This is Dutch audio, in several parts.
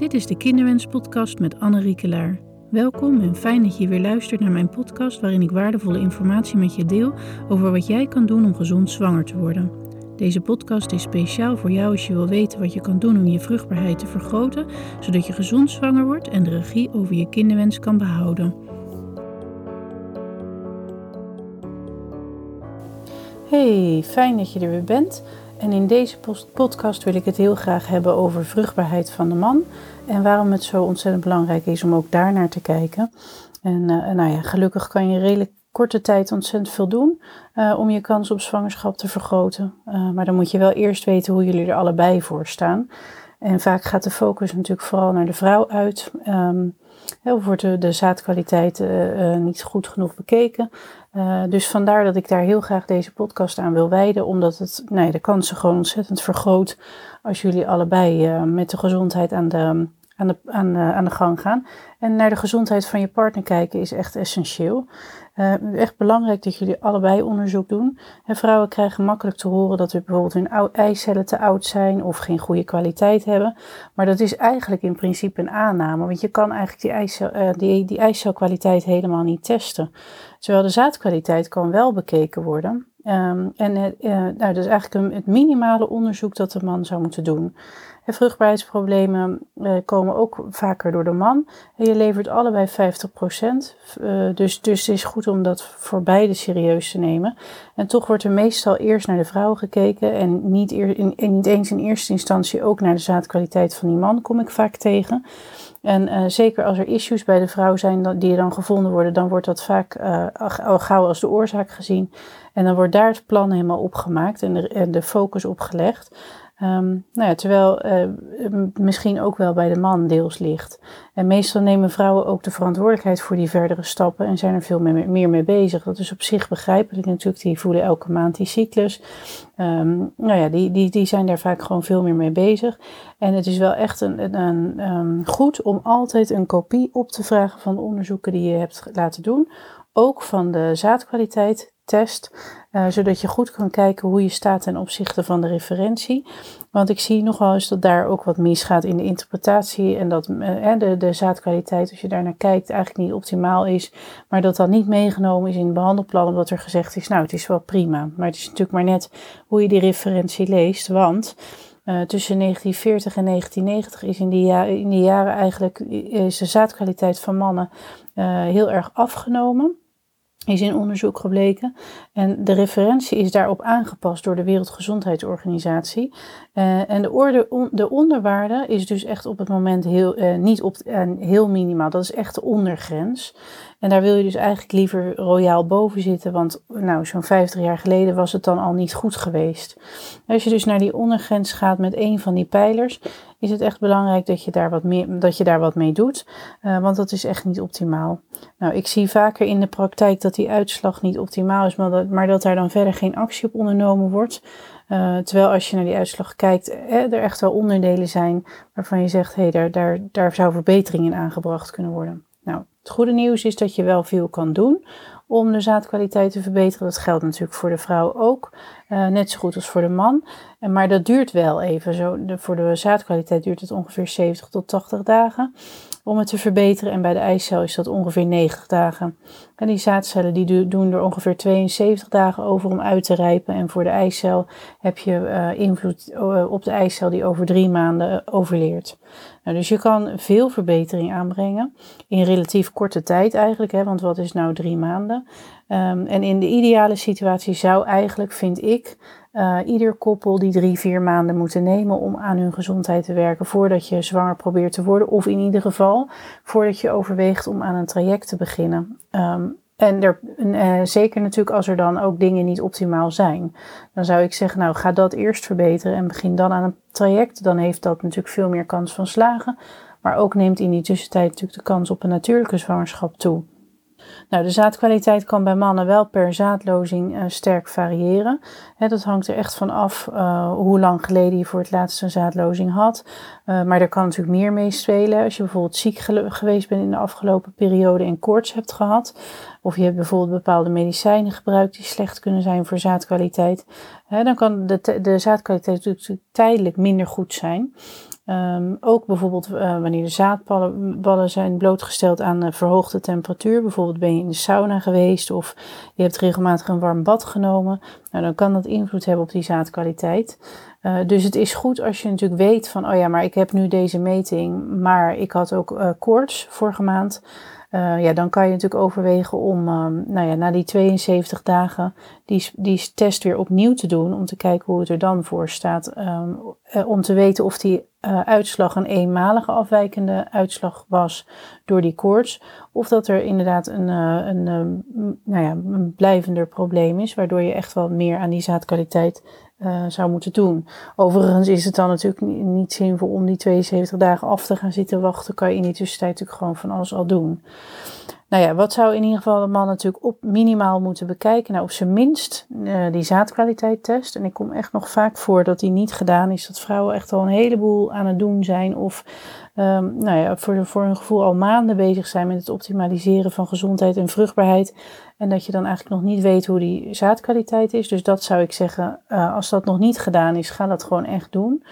Dit is de Kinderwens-podcast met Anne Riekelaar. Welkom en fijn dat je weer luistert naar mijn podcast waarin ik waardevolle informatie met je deel over wat jij kan doen om gezond zwanger te worden. Deze podcast is speciaal voor jou als je wil weten wat je kan doen om je vruchtbaarheid te vergroten, zodat je gezond zwanger wordt en de regie over je kinderwens kan behouden. Hey, fijn dat je er weer bent. En in deze podcast wil ik het heel graag hebben over vruchtbaarheid van de man. En waarom het zo ontzettend belangrijk is om ook daar naar te kijken. En uh, nou ja, gelukkig kan je redelijk korte tijd ontzettend veel doen uh, om je kans op zwangerschap te vergroten. Uh, maar dan moet je wel eerst weten hoe jullie er allebei voor staan. En vaak gaat de focus natuurlijk vooral naar de vrouw uit. Um, of wordt de, zaadkwaliteit uh, niet goed genoeg bekeken. Uh, dus vandaar dat ik daar heel graag deze podcast aan wil wijden, omdat het nee, de kansen gewoon ontzettend vergroot als jullie allebei met de gezondheid aan de, aan, de, aan, de, aan de gang gaan. En naar de gezondheid van je partner kijken is echt essentieel. Uh, echt belangrijk dat jullie allebei onderzoek doen. En vrouwen krijgen makkelijk te horen dat we bijvoorbeeld hun eicellen te oud zijn of geen goede kwaliteit hebben. Maar dat is eigenlijk in principe een aanname, want je kan eigenlijk die, eicel, uh, die, die eicelkwaliteit helemaal niet testen. Terwijl de zaadkwaliteit kan wel bekeken worden. Um, en nou, dat is eigenlijk een, het minimale onderzoek dat de man zou moeten doen. En vruchtbaarheidsproblemen uh, komen ook vaker door de man. En je levert allebei 50%. Uh, dus, dus het is goed om dat voor beide serieus te nemen. En toch wordt er meestal eerst naar de vrouw gekeken. En niet, in, eens in eerste instantie ook naar de zaadkwaliteit van die man, kom ik vaak tegen. En uh, zeker als er issues bij de vrouw zijn die dan gevonden worden, dan wordt dat vaak al gauw als de oorzaak gezien. En dan wordt daar het plan helemaal opgemaakt en de, de focus op gelegd. Um, nou ja, terwijl uh, misschien ook wel bij de man deels ligt. En meestal nemen vrouwen ook de verantwoordelijkheid voor die verdere stappen en zijn er veel meer, meer mee bezig. Dat is op zich begrijpelijk natuurlijk. Die voelen elke maand die cyclus. Um, nou ja, die, die, die zijn daar vaak gewoon veel meer mee bezig. En het is wel echt een, een, um, goed om altijd een kopie op te vragen van de onderzoeken die je hebt laten doen. Ook van de zaadkwaliteit test, uh, zodat je goed kan kijken hoe je staat ten opzichte van de referentie. Want ik zie nogal eens dat daar ook wat misgaat in de interpretatie en dat uh, de, de zaadkwaliteit, als je daar naar kijkt, eigenlijk niet optimaal is, maar dat dan niet meegenomen is in het behandelplan, omdat er gezegd is, nou het is wel prima. Maar het is natuurlijk maar net hoe je die referentie leest, want... Uh, tussen 1940 en 1990 is in die, in die jaren eigenlijk is de zaadkwaliteit van mannen heel erg afgenomen is in onderzoek gebleken. En de referentie is daarop aangepast door de Wereldgezondheidsorganisatie. Uh, en de, orde, de onderwaarde is dus echt op het moment heel, uh, niet op, uh, heel minimaal. Dat is echt de ondergrens. En daar wil je dus eigenlijk liever royaal boven zitten, want nou, zo'n 50 jaar geleden was het dan al niet goed geweest. Als je dus naar die ondergrens gaat met een van die pijlers, is het echt belangrijk dat je daar wat, meer, dat je daar wat mee doet, uh, want dat is echt niet optimaal. Nou, ik zie vaker in de praktijk dat die uitslag niet optimaal is, maar dat, daar dan verder geen actie op ondernomen wordt. Uh, terwijl als je naar die uitslag kijkt, eh, er echt wel onderdelen zijn waarvan je zegt, hé, hey, daar, daar, daar zou verbetering in aangebracht kunnen worden. Nou, goede nieuws is dat je wel veel kan doen om de zaadkwaliteit te verbeteren. Dat geldt natuurlijk voor de vrouw ook, uh, net zo goed als voor de man. En, maar dat duurt wel even. Zo, voor de zaadkwaliteit duurt het ongeveer 70 tot 80 dagen om het te verbeteren. En bij de eicel is dat ongeveer 90 dagen. En die zaadcellen die doen er ongeveer 72 dagen over om uit te rijpen. En voor de eicel heb je uh, invloed uh, op de eicel die over drie maanden overleert. Nou, dus je kan veel verbetering aanbrengen in relatief korte tijd eigenlijk. Hè, want wat is nou drie maanden? Um, en in de ideale situatie zou eigenlijk, vind ik, ieder koppel die drie, vier maanden moeten nemen om aan hun gezondheid te werken voordat je zwanger probeert te worden. Of in ieder geval voordat je overweegt om aan een traject te beginnen. Um, en er, uh, zeker natuurlijk als er dan ook dingen niet optimaal zijn. Dan zou ik zeggen, nou ga dat eerst verbeteren en begin dan aan een traject. Dan heeft dat natuurlijk veel meer kans van slagen. Maar ook neemt in die tussentijd natuurlijk de kans op een natuurlijke zwangerschap toe. Nou, de zaadkwaliteit kan bij mannen wel per zaadlozing uh, sterk variëren. Dat hangt er echt van af uh, hoe lang geleden je voor het laatst een zaadlozing had. Uh, maar er kan natuurlijk meer meespelen. Als je bijvoorbeeld ziek geweest bent in de afgelopen periode en koorts hebt gehad. Of je hebt bijvoorbeeld bepaalde medicijnen gebruikt die slecht kunnen zijn voor zaadkwaliteit. Dan kan de, de zaadkwaliteit natuurlijk tijdelijk minder goed zijn. Ehm, ook bijvoorbeeld uh, wanneer de zaadballen zijn blootgesteld aan verhoogde temperatuur. Bijvoorbeeld ben je in de sauna geweest of je hebt regelmatig een warm bad genomen. Nou, dan kan dat invloed hebben op die zaadkwaliteit. Uh, dus het is goed als je natuurlijk weet van, oh ja, maar ik heb nu deze meting, maar ik had ook koorts vorige maand. Uh, ja, dan kan je natuurlijk overwegen om um, nou ja, na die 72 dagen die, die test weer opnieuw te doen. Om te kijken hoe het er dan voor staat. Um, uh, om te weten of die uh, uitslag een eenmalige afwijkende uitslag was door die koorts. Of dat er inderdaad een, een, een, nou ja, een blijvender probleem is. Waardoor je echt wel meer aan die zaadkwaliteit uh, zou moeten doen. Overigens is het dan natuurlijk niet zinvol om die 72 dagen af te gaan zitten wachten. Kan je in die tussentijd natuurlijk gewoon van alles al doen. Nou ja, wat zou in ieder geval de man natuurlijk op minimaal moeten bekijken? Nou, op zijn minst uh, die zaadkwaliteit test. En ik kom echt nog vaak voor dat die niet gedaan is. Dat vrouwen echt al een heleboel aan het doen zijn. Of um, nou ja, voor, voor hun gevoel al maanden bezig zijn met het optimaliseren van gezondheid en vruchtbaarheid. En dat je dan eigenlijk nog niet weet hoe die zaadkwaliteit is. Dus dat zou ik zeggen, uh, als dat nog niet gedaan is, ga dat gewoon echt doen.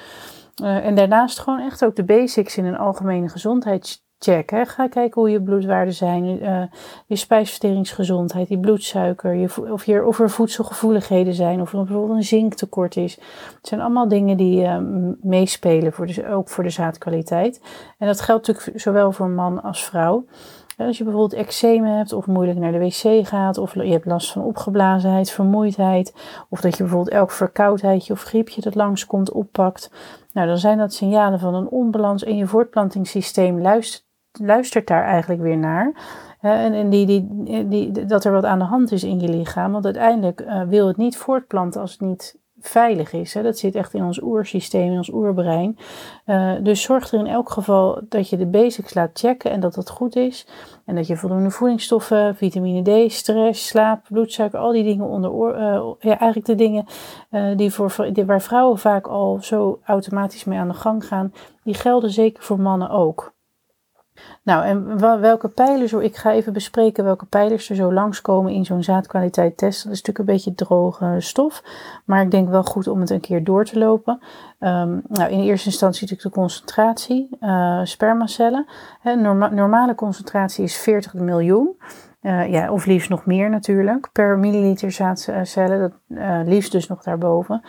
Uh, en daarnaast gewoon echt ook de basics in een algemene gezondheids check. Hè. Ga kijken hoe je bloedwaarden zijn, uh, je spijsverteringsgezondheid, je bloedsuiker, je, of, je, of er voedselgevoeligheden zijn, of er bijvoorbeeld een zinktekort is. Het zijn allemaal dingen die uh, meespelen, voor de, ook voor de zaadkwaliteit. En dat geldt natuurlijk zowel voor man als vrouw. Als je bijvoorbeeld eczeem hebt of moeilijk naar de wc gaat of je hebt last van opgeblazenheid, vermoeidheid of dat je bijvoorbeeld elk verkoudheidje of griepje dat langskomt oppakt. Nou, dan zijn dat signalen van een onbalans in je voortplantingssysteem. Luister, luistert daar eigenlijk weer naar. en, en die, die, die, dat er wat aan de hand is in je lichaam. Want uiteindelijk uh, wil het niet voortplanten als het niet veilig is. Hè. Dat zit echt in ons oersysteem, in ons oerbrein. Uh, dus zorg er in elk geval dat je de basics laat checken en dat dat goed is. En dat je voldoende voedingsstoffen, vitamine D, stress, slaap, bloedsuiker, al die dingen onder uh, ja, eigenlijk de dingen die voor, waar vrouwen vaak al zo automatisch mee aan de gang gaan, die gelden zeker voor mannen ook. Nou, en welke pijlers, ik ga even bespreken welke pijlers er zo langskomen in zo'n zaadkwaliteit test. Dat is natuurlijk een beetje droge stof, maar ik denk wel goed om het een keer door te lopen. Um, nou, in eerste instantie natuurlijk de concentratie, uh, spermacellen. Normale concentratie is 40 miljoen. Uh, ja, of liefst nog meer natuurlijk, per milliliter zaadcellen, dat, uh, liefst dus nog daarboven.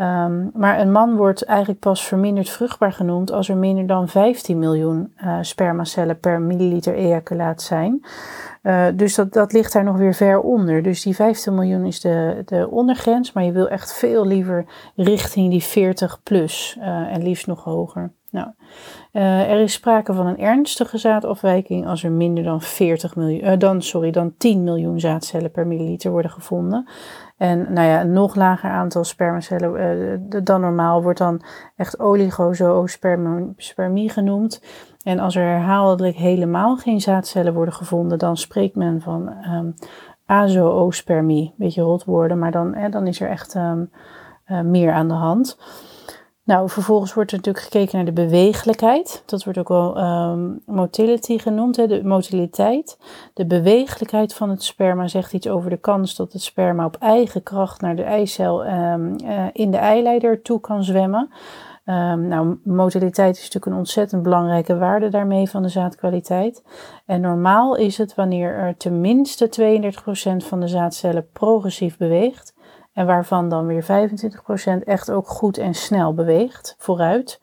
Um, maar een man wordt eigenlijk pas verminderd vruchtbaar genoemd als er minder dan 15 miljoen uh, spermacellen per milliliter ejaculaat zijn. Uh, dus dat, dat ligt daar nog weer ver onder. Dus die 15 miljoen is de, de ondergrens, maar je wil echt veel liever richting die 40 plus uh, en liefst nog hoger. Nou, er is sprake van een ernstige zaadafwijking als er minder dan, 40 miljoen, dan, sorry, dan 10 miljoen zaadcellen per milliliter worden gevonden. En nou ja, een nog lager aantal spermacellen uh, dan normaal wordt dan echt oligozoospermie genoemd. En als er herhaaldelijk helemaal geen zaadcellen worden gevonden, dan spreekt men van um, azoospermie. Beetje rot woorden, maar dan, dan is er echt um, uh, meer aan de hand. Nou, vervolgens wordt er natuurlijk gekeken naar de bewegelijkheid. Dat wordt ook wel um, motility genoemd, de motiliteit. De bewegelijkheid van het sperma zegt iets over de kans dat het sperma op eigen kracht naar de eicel um, uh, in de eileider toe kan zwemmen. Um, nou, motiliteit is natuurlijk een ontzettend belangrijke waarde daarmee van de zaadkwaliteit. En normaal is het wanneer er tenminste 32% van de zaadcellen progressief beweegt. En waarvan dan weer 25% echt ook goed en snel beweegt vooruit.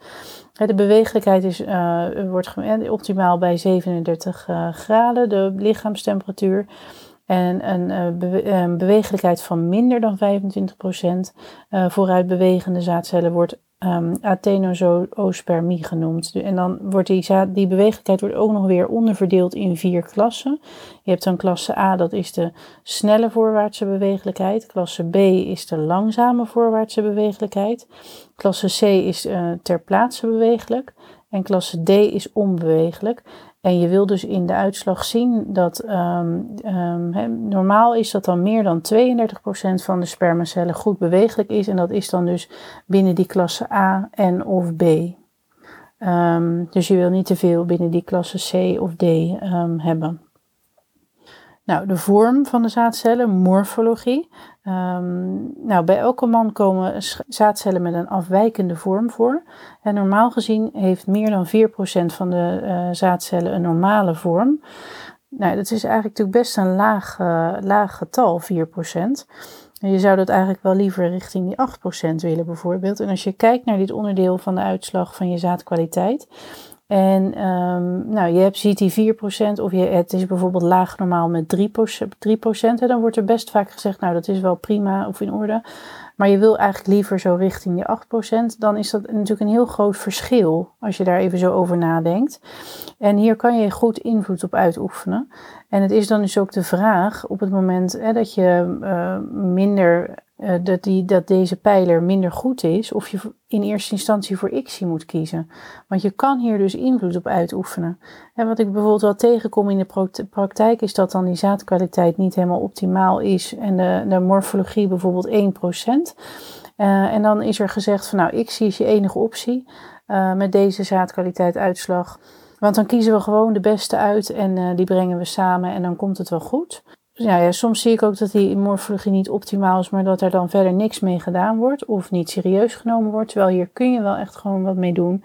De bewegelijkheid is, uh, wordt optimaal bij 37 uh, eh, graden, de lichaamstemperatuur. En een, bewe een bewegelijkheid van minder dan 25% vooruit bewegende zaadcellen wordt um, genoemd. En dan wordt die, die bewegelijkheid wordt ook nog weer onderverdeeld in vier klassen. Je hebt dan klasse A, dat is de snelle voorwaartse bewegelijkheid. Klasse B is de langzame voorwaartse bewegelijkheid. Klasse C is uh, ter plaatse bewegelijk. En klasse D is onbewegelijk. En je wil dus in de uitslag zien dat um, um, normaal is dat dan meer dan 32% van de spermacellen goed bewegelijk is. En dat is dan dus binnen die klasse A en of B. Um, dus je wil niet te veel binnen die klasse C of D hebben. Nou, de vorm van de zaadcellen, morfologie. Ehm, nou, bij elke man komen zaadcellen met een afwijkende vorm voor. En normaal gezien heeft meer dan 4% van de uh, zaadcellen een normale vorm. Nou, dat is eigenlijk natuurlijk best een laag, uh, laag getal, 4%. En je zou dat eigenlijk wel liever richting die 8% willen bijvoorbeeld. En als je kijkt naar dit onderdeel van de uitslag van je zaadkwaliteit, en um, nou, je hebt, ziet die 4% of je, het is bijvoorbeeld laag normaal met 3%, 3% en dan wordt er best vaak gezegd, nou dat is wel prima of in orde. Maar je wil eigenlijk liever zo richting je 8%. Dan is dat natuurlijk een heel groot verschil als je daar even zo over nadenkt. En hier kan je goed invloed op uitoefenen. En het is dan dus ook de vraag op het moment hè, dat je uh, minder uh, dat, die, dat deze pijler minder goed is, of je in eerste instantie voor ICSI moet kiezen. Want je kan hier dus invloed op uitoefenen. En wat ik bijvoorbeeld wel tegenkom in de praktijk, is dat dan die zaadkwaliteit niet helemaal optimaal is en de, de morfologie bijvoorbeeld 1%. Uh, en dan is er gezegd van nou, ICSI is je enige optie uh, met deze zaadkwaliteit uitslag. Want dan kiezen we gewoon de beste uit en die brengen we samen en dan komt het wel goed ja, ja, soms zie ik ook dat die morfologie niet optimaal is, maar dat er dan verder niks mee gedaan wordt of niet serieus genomen wordt. Terwijl hier kun je wel echt gewoon wat mee doen.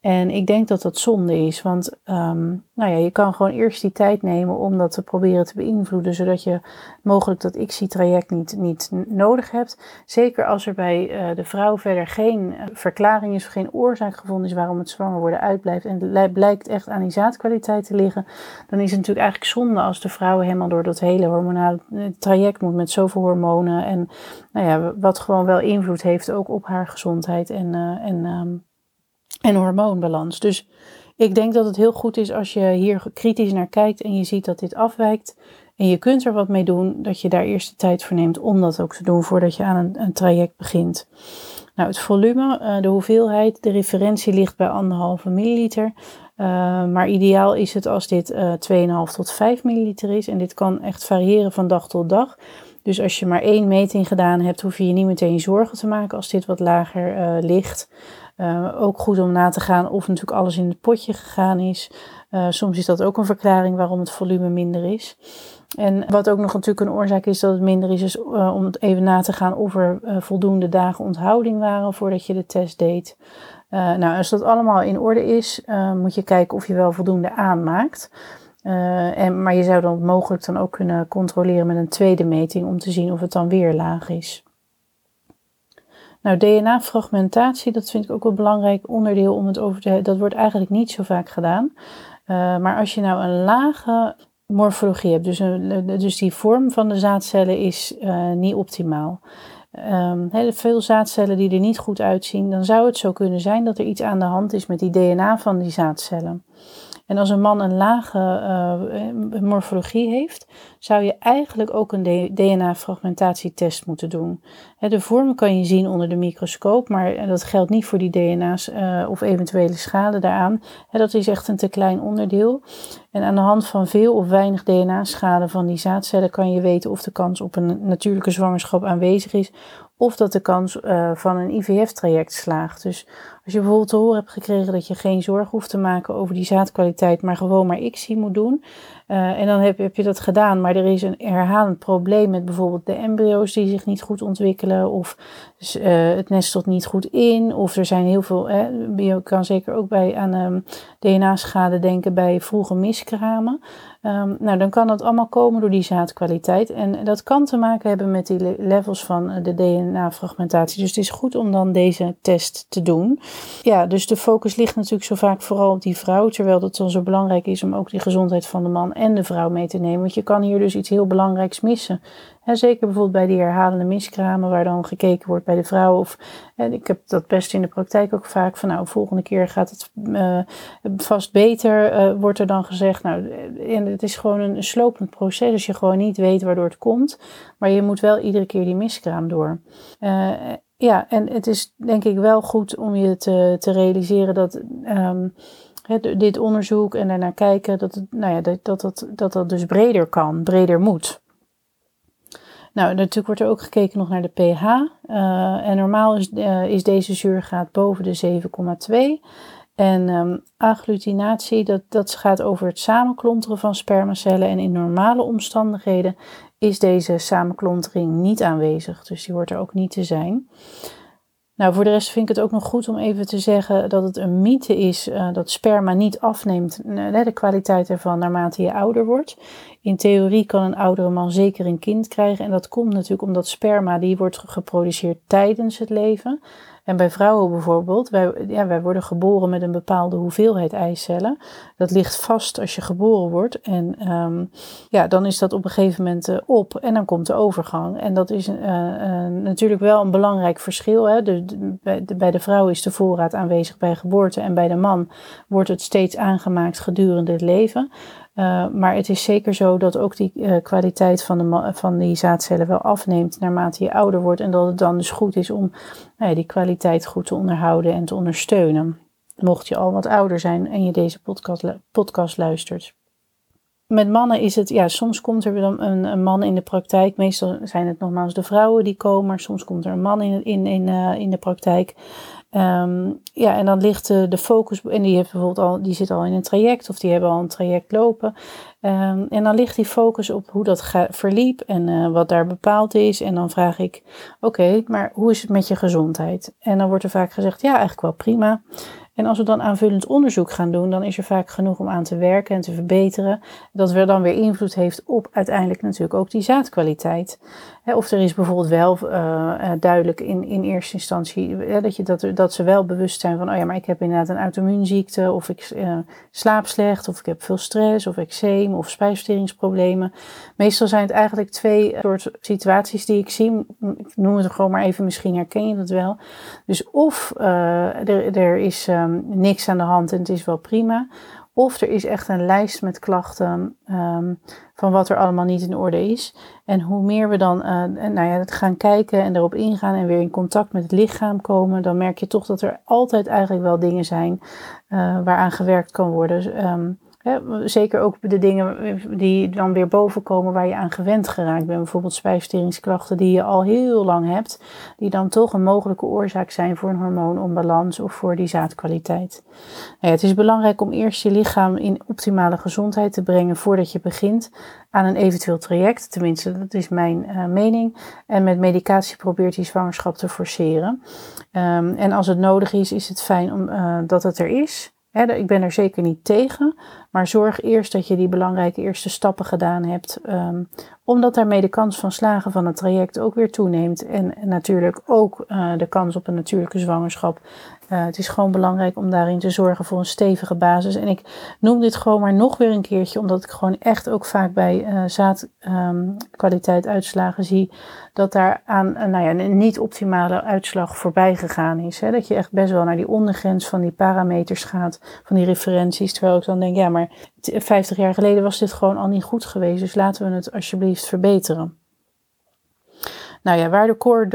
En ik denk dat dat zonde is, want um, nou ja, je kan gewoon eerst die tijd nemen om dat te proberen te beïnvloeden, zodat je mogelijk dat ICSI-traject niet, niet nodig hebt. Zeker als er bij uh, de vrouw verder geen uh, verklaring is of geen oorzaak gevonden is waarom het zwanger worden uitblijft en blijkt echt aan die zaadkwaliteit te liggen, dan is het natuurlijk eigenlijk zonde als de vrouw helemaal door dat hele hormonale eh, traject moet met zoveel hormonen en nou ja, wat gewoon wel invloed heeft ook op haar gezondheid en, en um, en hormoonbalans. Dus ik denk dat het heel goed is als je hier kritisch naar kijkt en je ziet dat dit afwijkt. En je kunt er wat mee doen, dat je daar eerst de tijd voor neemt om dat ook te doen voordat je aan een, een traject begint. Nou, het volume, uh, de hoeveelheid, de referentie ligt bij anderhalve milliliter. Uh, maar ideaal is het als dit uh, eh, 2,5 tot 5 milliliter is. En dit kan echt variëren van dag tot dag. Dus als je maar één meting gedaan hebt, hoef je je niet meteen zorgen te maken als dit wat lager ligt. Uh, ook goed om na te gaan of natuurlijk alles in het potje gegaan is. Uh, soms is dat ook een verklaring waarom het volume minder is. En wat ook nog natuurlijk een oorzaak is dat het minder is, is om even na te gaan of er voldoende dagen onthouding waren voordat je de test deed. nou, als dat allemaal in orde is, moet je kijken of je wel voldoende aanmaakt. En, maar je zou dan mogelijk dan ook kunnen controleren met een tweede meting om te zien of het dan weer laag is. Nou, DNA-fragmentatie, dat vind ik ook een belangrijk onderdeel om het over te hebben. Dat wordt eigenlijk niet zo vaak gedaan. Uh, maar als je nou een lage morfologie hebt, dus, dus die vorm van de zaadcellen is uh, niet optimaal. Um, veel zaadcellen die er niet goed uitzien, dan zou het zo kunnen zijn dat er iets aan de hand is met die DNA van die zaadcellen. En als een man een lage uh, morfologie heeft, zou je eigenlijk ook een DNA-fragmentatietest moeten doen. de vorm kan je zien onder de microscoop, maar dat geldt niet voor die DNA's uh, of eventuele schade daaraan. dat is echt een te klein onderdeel. En aan de hand van veel of weinig DNA-schade van die zaadcellen kan je weten of de kans op een natuurlijke zwangerschap aanwezig is of dat de kans uh, van een IVF-traject slaagt. Dus als je bijvoorbeeld te horen hebt gekregen dat je geen zorg hoeft te maken over die zaadkwaliteit, maar gewoon maar ICSI moet doen. Uh, en dan heb, heb, je dat gedaan, maar er is een herhalend probleem met bijvoorbeeld de embryo's die zich niet goed ontwikkelen, of uh, het nestelt niet goed in, of er zijn heel veel. Hè, je kan zeker ook bij aan um, DNA-schade denken bij vroege miskramen. Um, nou, dan kan dat allemaal komen door die zaadkwaliteit. En dat kan te maken hebben met die levels van de DNA-fragmentatie. Dus het is goed om dan deze test te doen. Ja, dus de focus ligt natuurlijk zo vaak vooral op die vrouw, terwijl het dan zo belangrijk is om ook die gezondheid van de man en de vrouw mee te nemen. Want je kan hier dus iets heel belangrijks missen. Zeker bijvoorbeeld bij die herhalende miskramen, waar dan gekeken wordt bij de vrouw. Of ik heb dat best in de praktijk ook vaak van, nou, volgende keer gaat het uh, vast beter, uh, wordt er dan gezegd. Nou, en het is gewoon een, slopend proces, als je gewoon niet weet waardoor het komt. Maar je moet wel iedere keer die miskraam door. Ja, en het is denk ik wel goed om je te, te realiseren dat um, dit onderzoek en daarnaar kijken, dat, nou ja, dat, dat, dat dat dus breder kan, breder moet. Nou, natuurlijk wordt er ook gekeken nog naar de pH. Uh, en normaal is, uh, is deze zuurgraad boven de 7,2. En um, agglutinatie, dat, dat gaat over het samenklonteren van spermacellen. En in normale omstandigheden is deze samenklontering niet aanwezig. Dus die hoort er ook niet te zijn. Nou, voor de rest vind ik het ook nog goed om even te zeggen dat het een mythe is uh, dat sperma niet afneemt, uh, de kwaliteit ervan naarmate je ouder wordt. In theorie kan een oudere man zeker een kind krijgen en dat komt natuurlijk omdat sperma die wordt geproduceerd tijdens het leven. En bij vrouwen bijvoorbeeld, wij, ja, wij worden geboren met een bepaalde hoeveelheid eicellen. Dat ligt vast als je geboren wordt. En um, ja, dan is dat op een gegeven moment uh, op en dan komt de overgang. En dat is uh, uh, natuurlijk wel een belangrijk verschil. Hè? De, bij de vrouw is de voorraad aanwezig bij geboorte en bij de man wordt het steeds aangemaakt gedurende het leven. Uh, maar het is zeker zo dat ook die uh, kwaliteit van, de, van die zaadcellen wel afneemt naarmate je ouder wordt. En dat het dan dus goed is om nou die kwaliteit goed te onderhouden en te ondersteunen. Mocht je al wat ouder zijn en je deze podcast, podcast luistert. Met mannen is het, ja, soms komt er een, een, man in de praktijk. Meestal zijn het nogmaals de vrouwen die komen, maar soms komt er een man in, in, in, uh, in de praktijk. Um, ja, en dan ligt de, de, focus, en die, heeft bijvoorbeeld al, die zit al in een traject of die hebben al een traject lopen. Um, en dan ligt die focus op hoe dat verliep en uh, wat daar bepaald is. En dan vraag ik, oké, maar hoe is het met je gezondheid? En dan wordt er vaak gezegd, ja, eigenlijk wel prima. En als we dan aanvullend onderzoek gaan doen, dan is er vaak genoeg om aan te werken en te verbeteren. Dat weer dan weer invloed heeft op uiteindelijk natuurlijk ook die zaadkwaliteit. Of er is bijvoorbeeld wel uh, duidelijk in, in eerste instantie dat, je, dat, dat ze wel bewust zijn van, oh ja, maar ik heb inderdaad een auto-immuunziekte, of ik uh, slaap slecht, of ik heb veel stress, of eczeem, of spijsverteringsproblemen. Meestal zijn het eigenlijk twee soort situaties die ik zie. Ik noem het gewoon maar even, misschien herken je dat wel. Dus of er, er is um, niks aan de hand en het is wel prima. Of er is echt een lijst met klachten um, van wat er allemaal niet in orde is. En hoe meer we dan uh, nou ja, gaan kijken en erop ingaan en weer in contact met het lichaam komen, dan merk je toch dat er altijd eigenlijk wel dingen zijn uh, waaraan gewerkt kan worden. Um, zeker ook de dingen die dan weer boven komen waar je aan gewend geraakt bent. Bijvoorbeeld spijsverteringsklachten die je al heel lang hebt. Die dan toch een mogelijke oorzaak zijn voor een hormoononbalans of voor die zaadkwaliteit. Nou het is belangrijk om eerst je lichaam in optimale gezondheid te brengen voordat je begint aan een eventueel traject. Tenminste, dat is mijn uh, mening. En met medicatie probeert die zwangerschap te forceren. Um, en als het nodig is, is het fijn om, uh, dat het er is. Ik ben er zeker niet tegen, maar zorg eerst dat je die belangrijke eerste stappen gedaan hebt, um, omdat daarmee de kans van slagen van het traject ook weer toeneemt en, natuurlijk ook uh, de kans op een natuurlijke zwangerschap uh, het is gewoon belangrijk om daarin te zorgen voor een stevige basis. En ik noem dit gewoon maar nog weer een keertje, omdat ik gewoon echt ook vaak bij uh, zaadkwaliteit um, uitslagen zie dat daar aan uh, nou ja, een niet optimale uitslag voorbij gegaan is. Hè? Dat je echt best wel naar die ondergrens van die parameters gaat, van die referenties. Terwijl ik dan denk, ja, maar 50 jaar geleden was dit gewoon al niet goed geweest. Dus laten we het alsjeblieft verbeteren. Nou ja,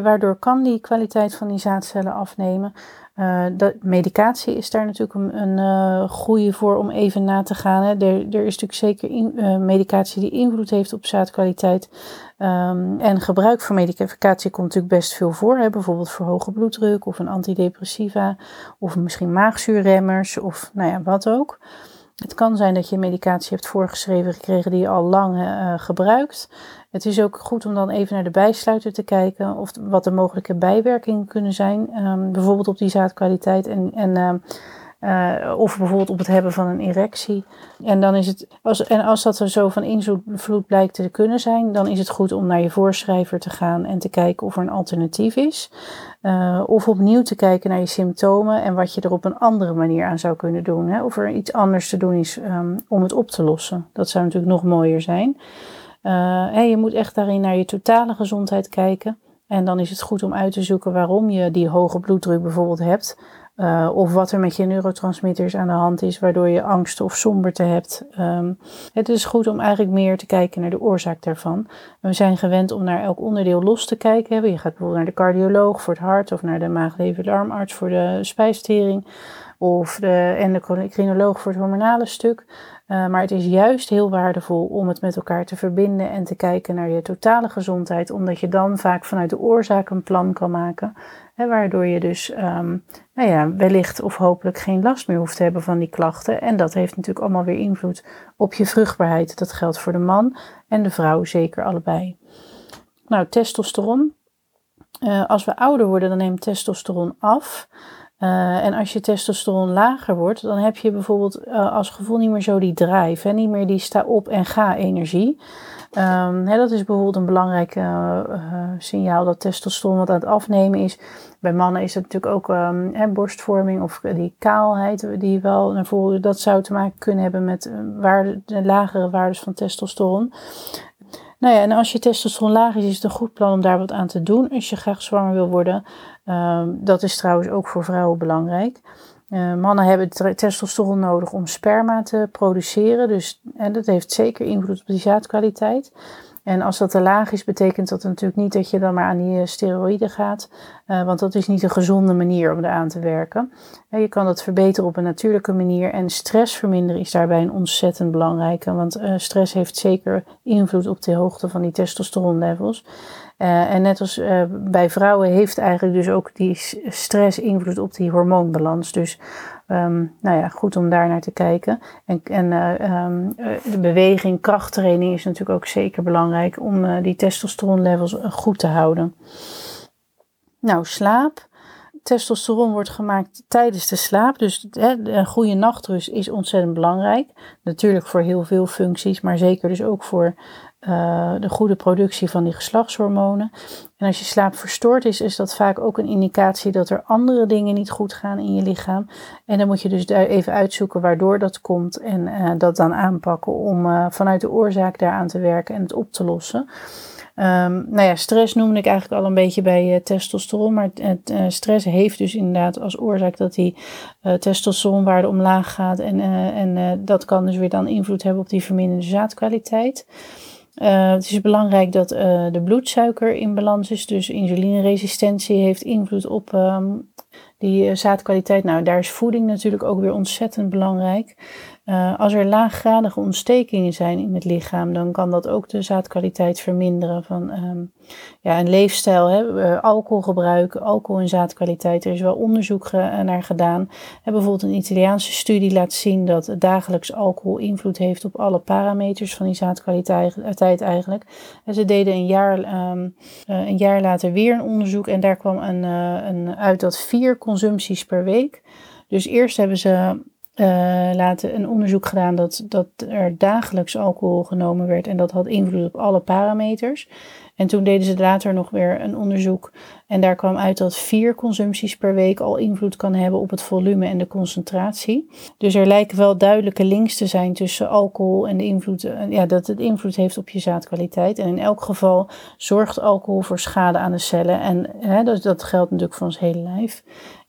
waardoor kan die kwaliteit van die zaadcellen afnemen? Uh, medicatie is daar natuurlijk een, een uh, goede voor om even na te gaan. Hè. Er, er is natuurlijk zeker in, uh, medicatie die invloed heeft op zaadkwaliteit. Um, en gebruik van medicatie komt natuurlijk best veel voor. Hè. Bijvoorbeeld voor hoge bloeddruk of een antidepressiva of misschien maagzuurremmers of nou ja, wat ook. Het kan zijn dat je medicatie hebt voorgeschreven gekregen die je al lang uh, gebruikt. Het is ook goed om dan even naar de bijsluiter te kijken of wat de mogelijke bijwerkingen kunnen zijn. Um, bijvoorbeeld op die zaadkwaliteit en, en uh, of bijvoorbeeld op het hebben van een erectie. En, dan is het, als, en als dat er zo van invloed blijkt te kunnen zijn, dan is het goed om naar je voorschrijver te gaan en te kijken of er een alternatief is. Uh, of opnieuw te kijken naar je symptomen en wat je er op een andere manier aan zou kunnen doen. Hè? Of er iets anders te doen is um, om het op te lossen. Dat zou natuurlijk nog mooier zijn. Uh, je moet echt daarin naar je totale gezondheid kijken. En dan is het goed om uit te zoeken waarom je die hoge bloeddruk bijvoorbeeld hebt. Uh, of wat er met je neurotransmitters aan de hand is, waardoor je angst of somberte hebt. Um, het is goed om eigenlijk meer te kijken naar de oorzaak daarvan. We zijn gewend om naar elk onderdeel los te kijken. Je gaat bijvoorbeeld naar de cardioloog voor het hart of naar de maag-lever-darmarts voor de spijsvertering. of de endocrinoloog voor het hormonale stuk. Uh, maar het is juist heel waardevol om het met elkaar te verbinden en te kijken naar je totale gezondheid, omdat je dan vaak vanuit de oorzaak een plan kan maken, hè, waardoor je dus um, nou ja, wellicht of hopelijk geen last meer hoeft te hebben van die klachten. En dat heeft natuurlijk allemaal weer invloed op je vruchtbaarheid. Dat geldt voor de man en de vrouw zeker allebei. Nou, testosteron. Uh, als we ouder worden, dan neemt testosteron af. Uh, en als je testosteron lager wordt, dan heb je bijvoorbeeld uh, als gevoel niet meer zo die drive, hè? niet meer die sta op en ga energie. Um, hè, dat is bijvoorbeeld een belangrijk uh, signaal dat testosteron wat aan het afnemen is. Bij mannen is het natuurlijk ook um, hè, borstvorming of die kaalheid die wel naar voren, dat zou te maken kunnen hebben met waarde, de lagere waardes van testosteron. Nou ja, en als je testosteron laag is, is het een goed plan om daar wat aan te doen als je graag zwanger wil worden. Ehm, dat is trouwens ook voor vrouwen belangrijk. Uh, mannen hebben testosteron nodig om sperma te produceren. Dus en dat heeft zeker invloed op die zaadkwaliteit. En als dat te laag is, betekent dat natuurlijk niet dat je dan maar aan die eh, steroïden gaat. Uh, want dat is niet een gezonde manier om eraan te werken. Je kan dat verbeteren op een natuurlijke manier. En stress verminderen is daarbij een ontzettend belangrijke. Want stress heeft zeker invloed op de hoogte van die testosteronlevels. Uh, en net als uh, bij vrouwen heeft eigenlijk dus ook die stress invloed op die hormoonbalans. Dus um, nou ja, goed om daar naar te kijken. En, en uh, um, de beweging, krachttraining is natuurlijk ook zeker belangrijk om die testosteronlevels goed te houden. Nou, slaap. Testosteron wordt gemaakt tijdens de slaap. Dus hè, een goede nachtrust is ontzettend belangrijk. Natuurlijk voor heel veel functies, maar zeker dus ook voor uh, de goede productie van die geslachtshormonen. En als je slaap verstoord is, is dat vaak ook een indicatie dat er andere dingen niet goed gaan in je lichaam. En dan moet je dus even uitzoeken waardoor dat komt en uh, dat dan aanpakken om uh, vanuit de oorzaak daaraan te werken en het op te lossen. Um, nou ja, stress noemde ik eigenlijk al een beetje bij testosteron. Maar stress heeft dus inderdaad als oorzaak dat die testosteronwaarde omlaag gaat. En, en dat kan dus weer dan invloed hebben op die verminderde zaadkwaliteit. Uh, het is belangrijk dat uh, de bloedsuiker in balans is. Dus insulineresistentie heeft invloed op um, die uh, zaadkwaliteit. Nou, daar is voeding natuurlijk ook weer ontzettend belangrijk. Uh, als er laaggradige ontstekingen zijn in het lichaam, dan kan dat ook de zaadkwaliteit verminderen. Van um, ja, een leefstijl, hè, uh, alcoholgebruik, alcohol en zaadkwaliteit. Er is wel onderzoek ge naar gedaan. Hè, bijvoorbeeld een Italiaanse studie laat zien dat dagelijks alcohol invloed heeft op alle parameters van die zaadkwaliteit eigenlijk. En ze deden een jaar, uh, een jaar later weer een onderzoek en daar kwam een, een uit dat vier consumpties per week. Dus eerst hebben ze uh, laten een onderzoek gedaan dat, dat er dagelijks alcohol genomen werd en dat had invloed op alle parameters. En toen deden ze later nog weer een onderzoek en daar kwam uit dat vier consumpties per week al invloed kan hebben op het volume en de concentratie. Dus er lijken wel duidelijke links te zijn tussen alcohol en de invloed, eh, ja, dat het invloed heeft op je zaadkwaliteit. En in elk geval zorgt alcohol voor schade aan de cellen en hè, dat, dat geldt natuurlijk voor ons hele lijf.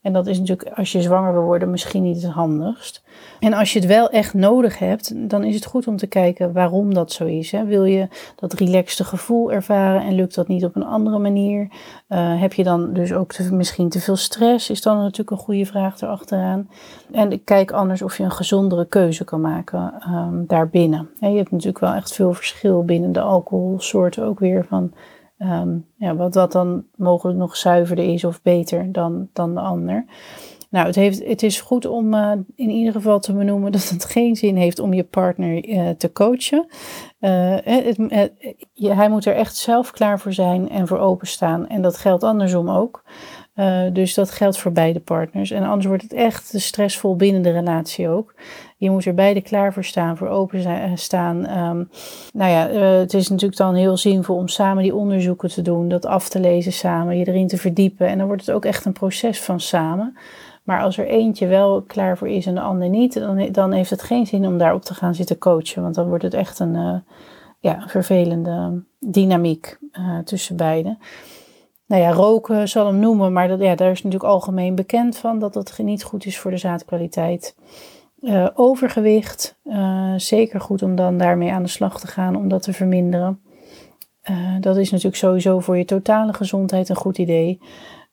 En dat is natuurlijk als je zwanger wil worden misschien niet het handigst. En als je het wel echt nodig hebt, dan is het goed om te kijken waarom dat zo is. Hè. Wil je dat relaxte gevoel ervaren en lukt dat niet op een andere manier? Uh, heb je dan dus ook misschien te veel stress? Is dan natuurlijk een goede vraag erachteraan. En kijk anders of je een gezondere keuze kan maken um, daarbinnen. je hebt natuurlijk wel echt veel verschil binnen de alcoholsoorten ook weer van Um, ja, wat, wat dan mogelijk nog zuiverder is of beter dan, dan de ander. Nou, het, heeft, het is goed om uh, in ieder geval te benoemen dat het geen zin heeft om je partner uh, te coachen. Uh, het, hij moet er echt zelf klaar voor zijn en voor openstaan. En dat geldt andersom ook. dus dat geldt voor beide partners. En anders wordt het echt stressvol binnen de relatie ook. Je moet er beide klaar voor staan, voor openstaan. Um, ehm, nou ja, uh, het is natuurlijk dan heel zinvol om samen die onderzoeken te doen, dat af te lezen samen, je erin te verdiepen. En dan wordt het ook echt een proces van samen. Maar als er eentje wel klaar voor is en de ander niet, dan, dan heeft het geen zin om daarop te gaan zitten coachen. Want dan wordt het echt een, uh, ja, vervelende dynamiek tussen beiden. Nou ja, roken zal hem noemen, maar dat, ja, daar is natuurlijk algemeen bekend van dat dat niet goed is voor de zaadkwaliteit. Uh, overgewicht, uh, zeker goed om dan daarmee aan de slag te gaan om dat te verminderen. Uh, dat is natuurlijk sowieso voor je totale gezondheid een goed idee.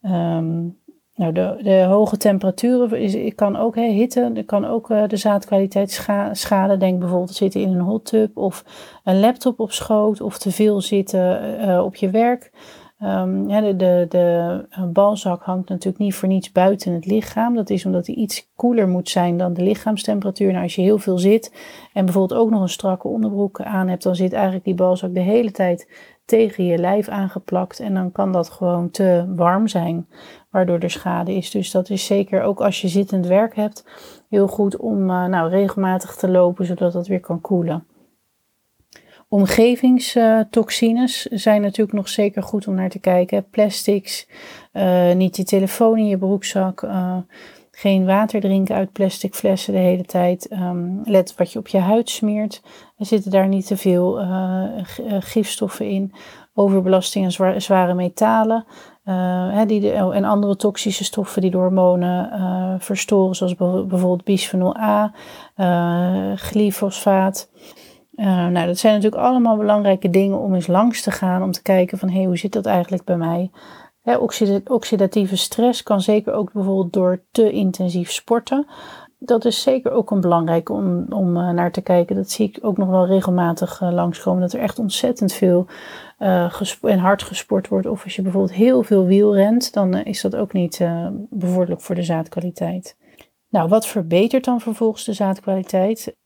Um, nou, de, de hoge temperaturen is, kan ook hè, hitte, kan ook de zaadkwaliteit scha schaden. Denk bijvoorbeeld zitten in een hot tub of een laptop op schoot of te veel zitten op je werk. Ja, de, de, de balzak hangt natuurlijk niet voor niets buiten het lichaam. Dat is omdat hij iets koeler moet zijn dan de lichaamstemperatuur. Nou, als je heel veel zit en bijvoorbeeld ook nog een strakke onderbroek aan hebt, dan zit eigenlijk die balzak de hele tijd tegen je lijf aangeplakt. En dan kan dat gewoon te warm zijn, waardoor er schade is. Dus dat is zeker ook als je zittend werk hebt, heel goed om uh, nou, regelmatig te lopen, zodat dat weer kan koelen. Omgevingstoxines zijn natuurlijk nog zeker goed om naar te kijken. Plastics, uh, niet je telefoon in je broekzak, uh, geen water drinken uit plastic flessen de hele tijd. Um, let wat je op je huid smeert. Er zitten daar niet te veel uh, gifstoffen in. Overbelasting en zware metalen. Die oh, en andere toxische stoffen die de hormonen verstoren, zoals bijvoorbeeld bisphenol A, glyfosaat. Uh, nou, dat zijn natuurlijk allemaal belangrijke dingen om eens langs te gaan. Om te kijken van, hé, hey, hoe zit dat eigenlijk bij mij? Oxidatieve stress kan zeker ook bijvoorbeeld door te intensief sporten. Dat is zeker ook een belangrijke om, om uh, naar te kijken. Dat zie ik ook nog wel regelmatig uh, langskomen. Dat er echt ontzettend veel en hard gesport wordt. Of als je bijvoorbeeld heel veel wiel rent, dan is dat ook niet bevorderlijk voor de zaadkwaliteit. Nou, wat verbetert dan vervolgens de zaadkwaliteit?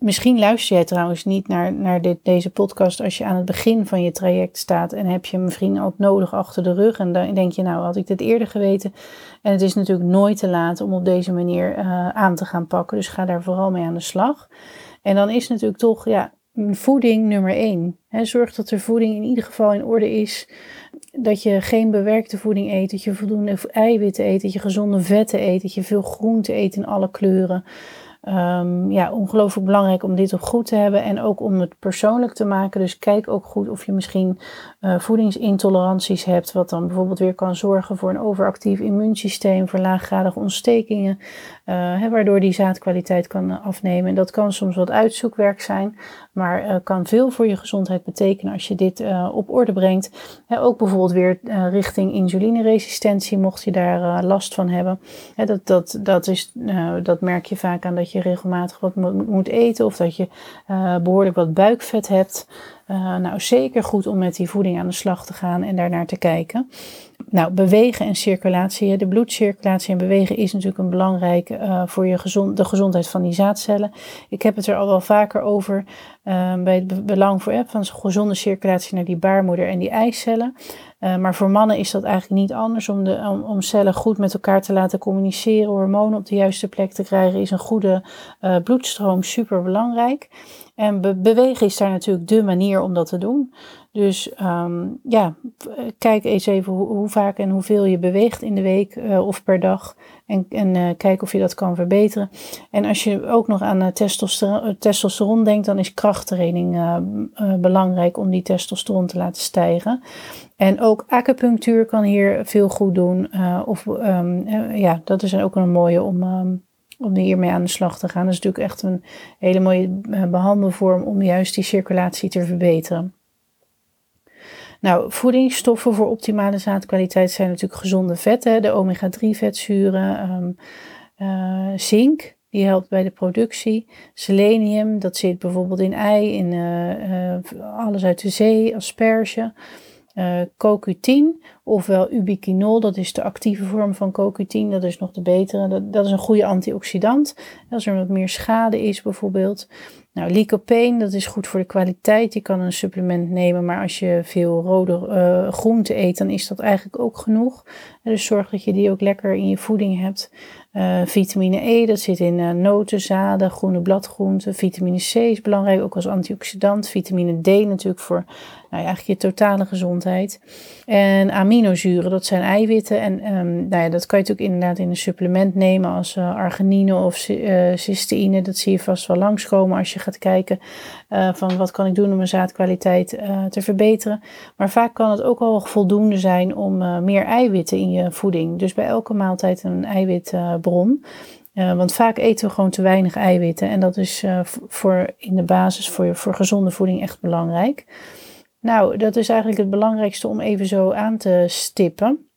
Misschien luister jij trouwens niet naar, naar dit, deze podcast als je aan het begin van je traject staat en heb je hem misschien ook nodig achter de rug. En dan denk je, nou had ik dit eerder geweten. En het is natuurlijk nooit te laat om op deze manier uh, aan te gaan pakken. Dus ga daar vooral mee aan de slag. En dan is natuurlijk toch ja, voeding nummer één. Zorg dat er voeding in ieder geval in orde is. Dat je geen bewerkte voeding eet, dat je voldoende eiwitten eet, dat je gezonde vetten eet, dat je veel groente eet in alle kleuren. Um, ja, ongelooflijk belangrijk om dit ook goed te hebben en ook om het persoonlijk te maken. Dus kijk ook goed of je misschien uh, voedingsintoleranties hebt, wat dan bijvoorbeeld weer kan zorgen voor een overactief immuunsysteem, voor laaggradige ontstekingen, hè, waardoor die zaadkwaliteit kan afnemen. En dat kan soms wat uitzoekwerk zijn, maar uh, kan veel voor je gezondheid betekenen als je dit op orde brengt. Ook bijvoorbeeld weer richting insulineresistentie, mocht je daar last van hebben. Dat, dat, dat, is, dat merk je vaak aan dat je regelmatig wat moet eten of dat je behoorlijk wat buikvet hebt. Uh, nou, zeker goed om met die voeding aan de slag te gaan en daarnaar te kijken. Nou, bewegen en circulatie. De bloedcirculatie en bewegen is natuurlijk een belangrijk uh, voor je gezond, de gezondheid van die zaadcellen. Ik heb het er al wel vaker over uh, bij het belang voor, van gezonde circulatie naar die baarmoeder en die eicellen. Uh, maar voor mannen is dat eigenlijk niet anders. Om, de, om, cellen goed met elkaar te laten communiceren, hormonen op de juiste plek te krijgen, is een goede bloedstroom super belangrijk. En be bewegen is daar natuurlijk de manier om dat te doen. Dus um, ja, kijk eens even hoe, vaak en hoeveel je beweegt in de week uh, of per dag. En, en uh, kijk of je dat kan verbeteren. En als je ook nog aan uh, testosteron, testosteron, denkt, dan is krachttraining belangrijk om die testosteron te laten stijgen. En ook acupunctuur kan hier veel goed doen. of um, ja, dat is ook een mooie om. Um, om hiermee aan de slag te gaan. Dat is natuurlijk echt een hele mooie behandelvorm om juist die circulatie te verbeteren. Nou, voedingsstoffen voor optimale zaadkwaliteit zijn natuurlijk gezonde vetten, de omega-3 vetzuren, um, uh, zink, die helpt bij de productie. Selenium, dat zit bijvoorbeeld in ei, in uh, uh, alles uit de zee, asperge. Uh, CoQ10, ofwel ubiquinol, dat is de actieve vorm van CoQ10, dat is nog de betere. Dat is een goede antioxidant. Als er wat meer schade is bijvoorbeeld. Nou, lycopene, dat is goed voor de kwaliteit. Je kan een supplement nemen, maar als je veel rode uh, groenten eet, dan is dat eigenlijk ook genoeg. dus zorg dat je die ook lekker in je voeding hebt. Uh, vitamine E, dat zit in uh, noten, zaden, groene bladgroenten. Vitamine C is belangrijk, ook als antioxidant. Vitamine D natuurlijk voor nou ja, eigenlijk je totale gezondheid. En aminozuren, dat zijn eiwitten. En um, nou ja, dat kan je natuurlijk inderdaad in een supplement nemen als uh, arginine of uh, cysteïne. Dat zie je vast wel langskomen als je gaat kijken uh, van wat kan ik doen om mijn zaadkwaliteit te verbeteren. Maar vaak kan het ook al voldoende zijn om meer eiwitten in je voeding. Dus bij elke maaltijd een eiwitbron. want vaak eten we gewoon te weinig eiwitten. En dat is voor in de basis voor, voor gezonde voeding echt belangrijk. Nou, dat is eigenlijk het belangrijkste om even zo aan te stippen.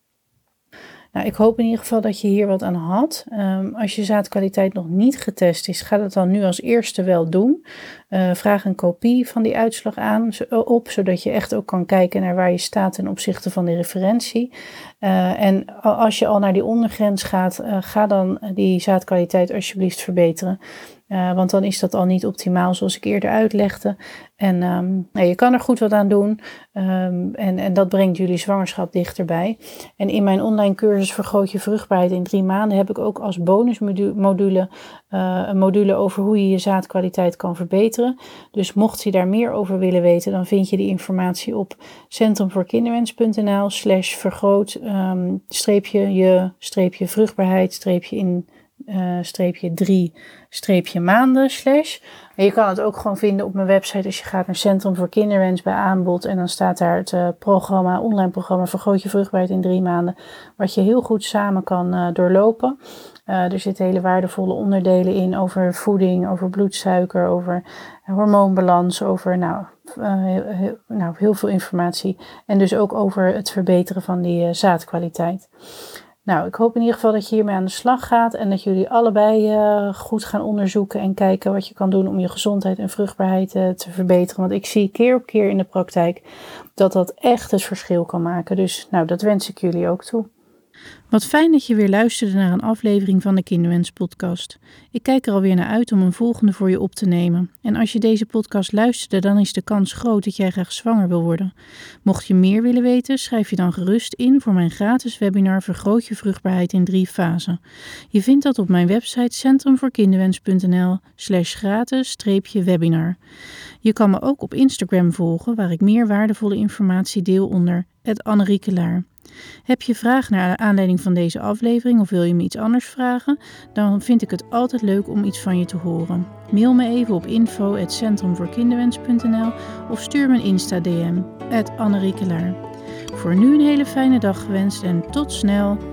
Nou, ik hoop in ieder geval dat je hier wat aan had. Ehm, als je zaadkwaliteit nog niet getest is, ga dat dan nu als eerste wel doen. Uh, vraag een kopie van die uitslag aan op, zodat je echt ook kan kijken naar waar je staat ten opzichte van de referentie. Uh, en als je al naar die ondergrens gaat, ga dan die zaadkwaliteit alsjeblieft verbeteren. Uh, want dan is dat al niet optimaal zoals ik eerder uitlegde. En um, nou, je kan er goed wat aan doen. Um, en, en dat brengt jullie zwangerschap dichterbij. En in mijn online cursus Vergroot je vruchtbaarheid in drie maanden heb ik ook als bonusmodule uh, een module over hoe je je zaadkwaliteit kan verbeteren. Dus mocht je daar meer over willen weten, dan vind je die informatie op centrumvoorkinderwens.nl slash vergroot um, streepje je streepje vruchtbaarheid streepje in uh, streepje drie streepje maanden slash. Je kan het ook gewoon vinden op mijn website als je gaat naar Centrum voor Kinderwens bij aanbod. En dan staat daar het uh, programma, online programma Vergroot je vruchtbaarheid in drie maanden. Wat je heel goed samen kan uh, doorlopen. er zitten hele waardevolle onderdelen in over voeding, over bloedsuiker, over hormoonbalans, over nou, nou, heel veel informatie. En dus ook over het verbeteren van die zaadkwaliteit. Nou, ik hoop in ieder geval dat je hiermee aan de slag gaat en dat jullie allebei uh, goed gaan onderzoeken en kijken wat je kan doen om je gezondheid en vruchtbaarheid uh, te verbeteren. Want ik zie keer op keer in de praktijk dat dat echt het verschil kan maken. Dus nou, dat wens ik jullie ook toe. Wat fijn dat je weer luisterde naar een aflevering van de Kinderwens podcast. Ik kijk er alweer naar uit om een volgende voor je op te nemen. En als je deze podcast luisterde, dan is de kans groot dat jij graag zwanger wil worden. Mocht je meer willen weten, schrijf je dan gerust in voor mijn gratis webinar Vergroot je vruchtbaarheid in drie fasen. Je vindt dat op mijn website centrumvoorkinderwens.nl slash gratis-webinar. Je kan me ook op Instagram volgen, waar ik meer waardevolle informatie deel onder het heb je vragen naar aanleiding van deze aflevering of wil je me iets anders vragen? Dan vind ik het altijd leuk om iets van je te horen. Mail me even op info.centrumvoorkinderwens.nl of stuur me een Insta-DM, Anneriekelaar. Voor nu een hele fijne dag gewenst en tot snel!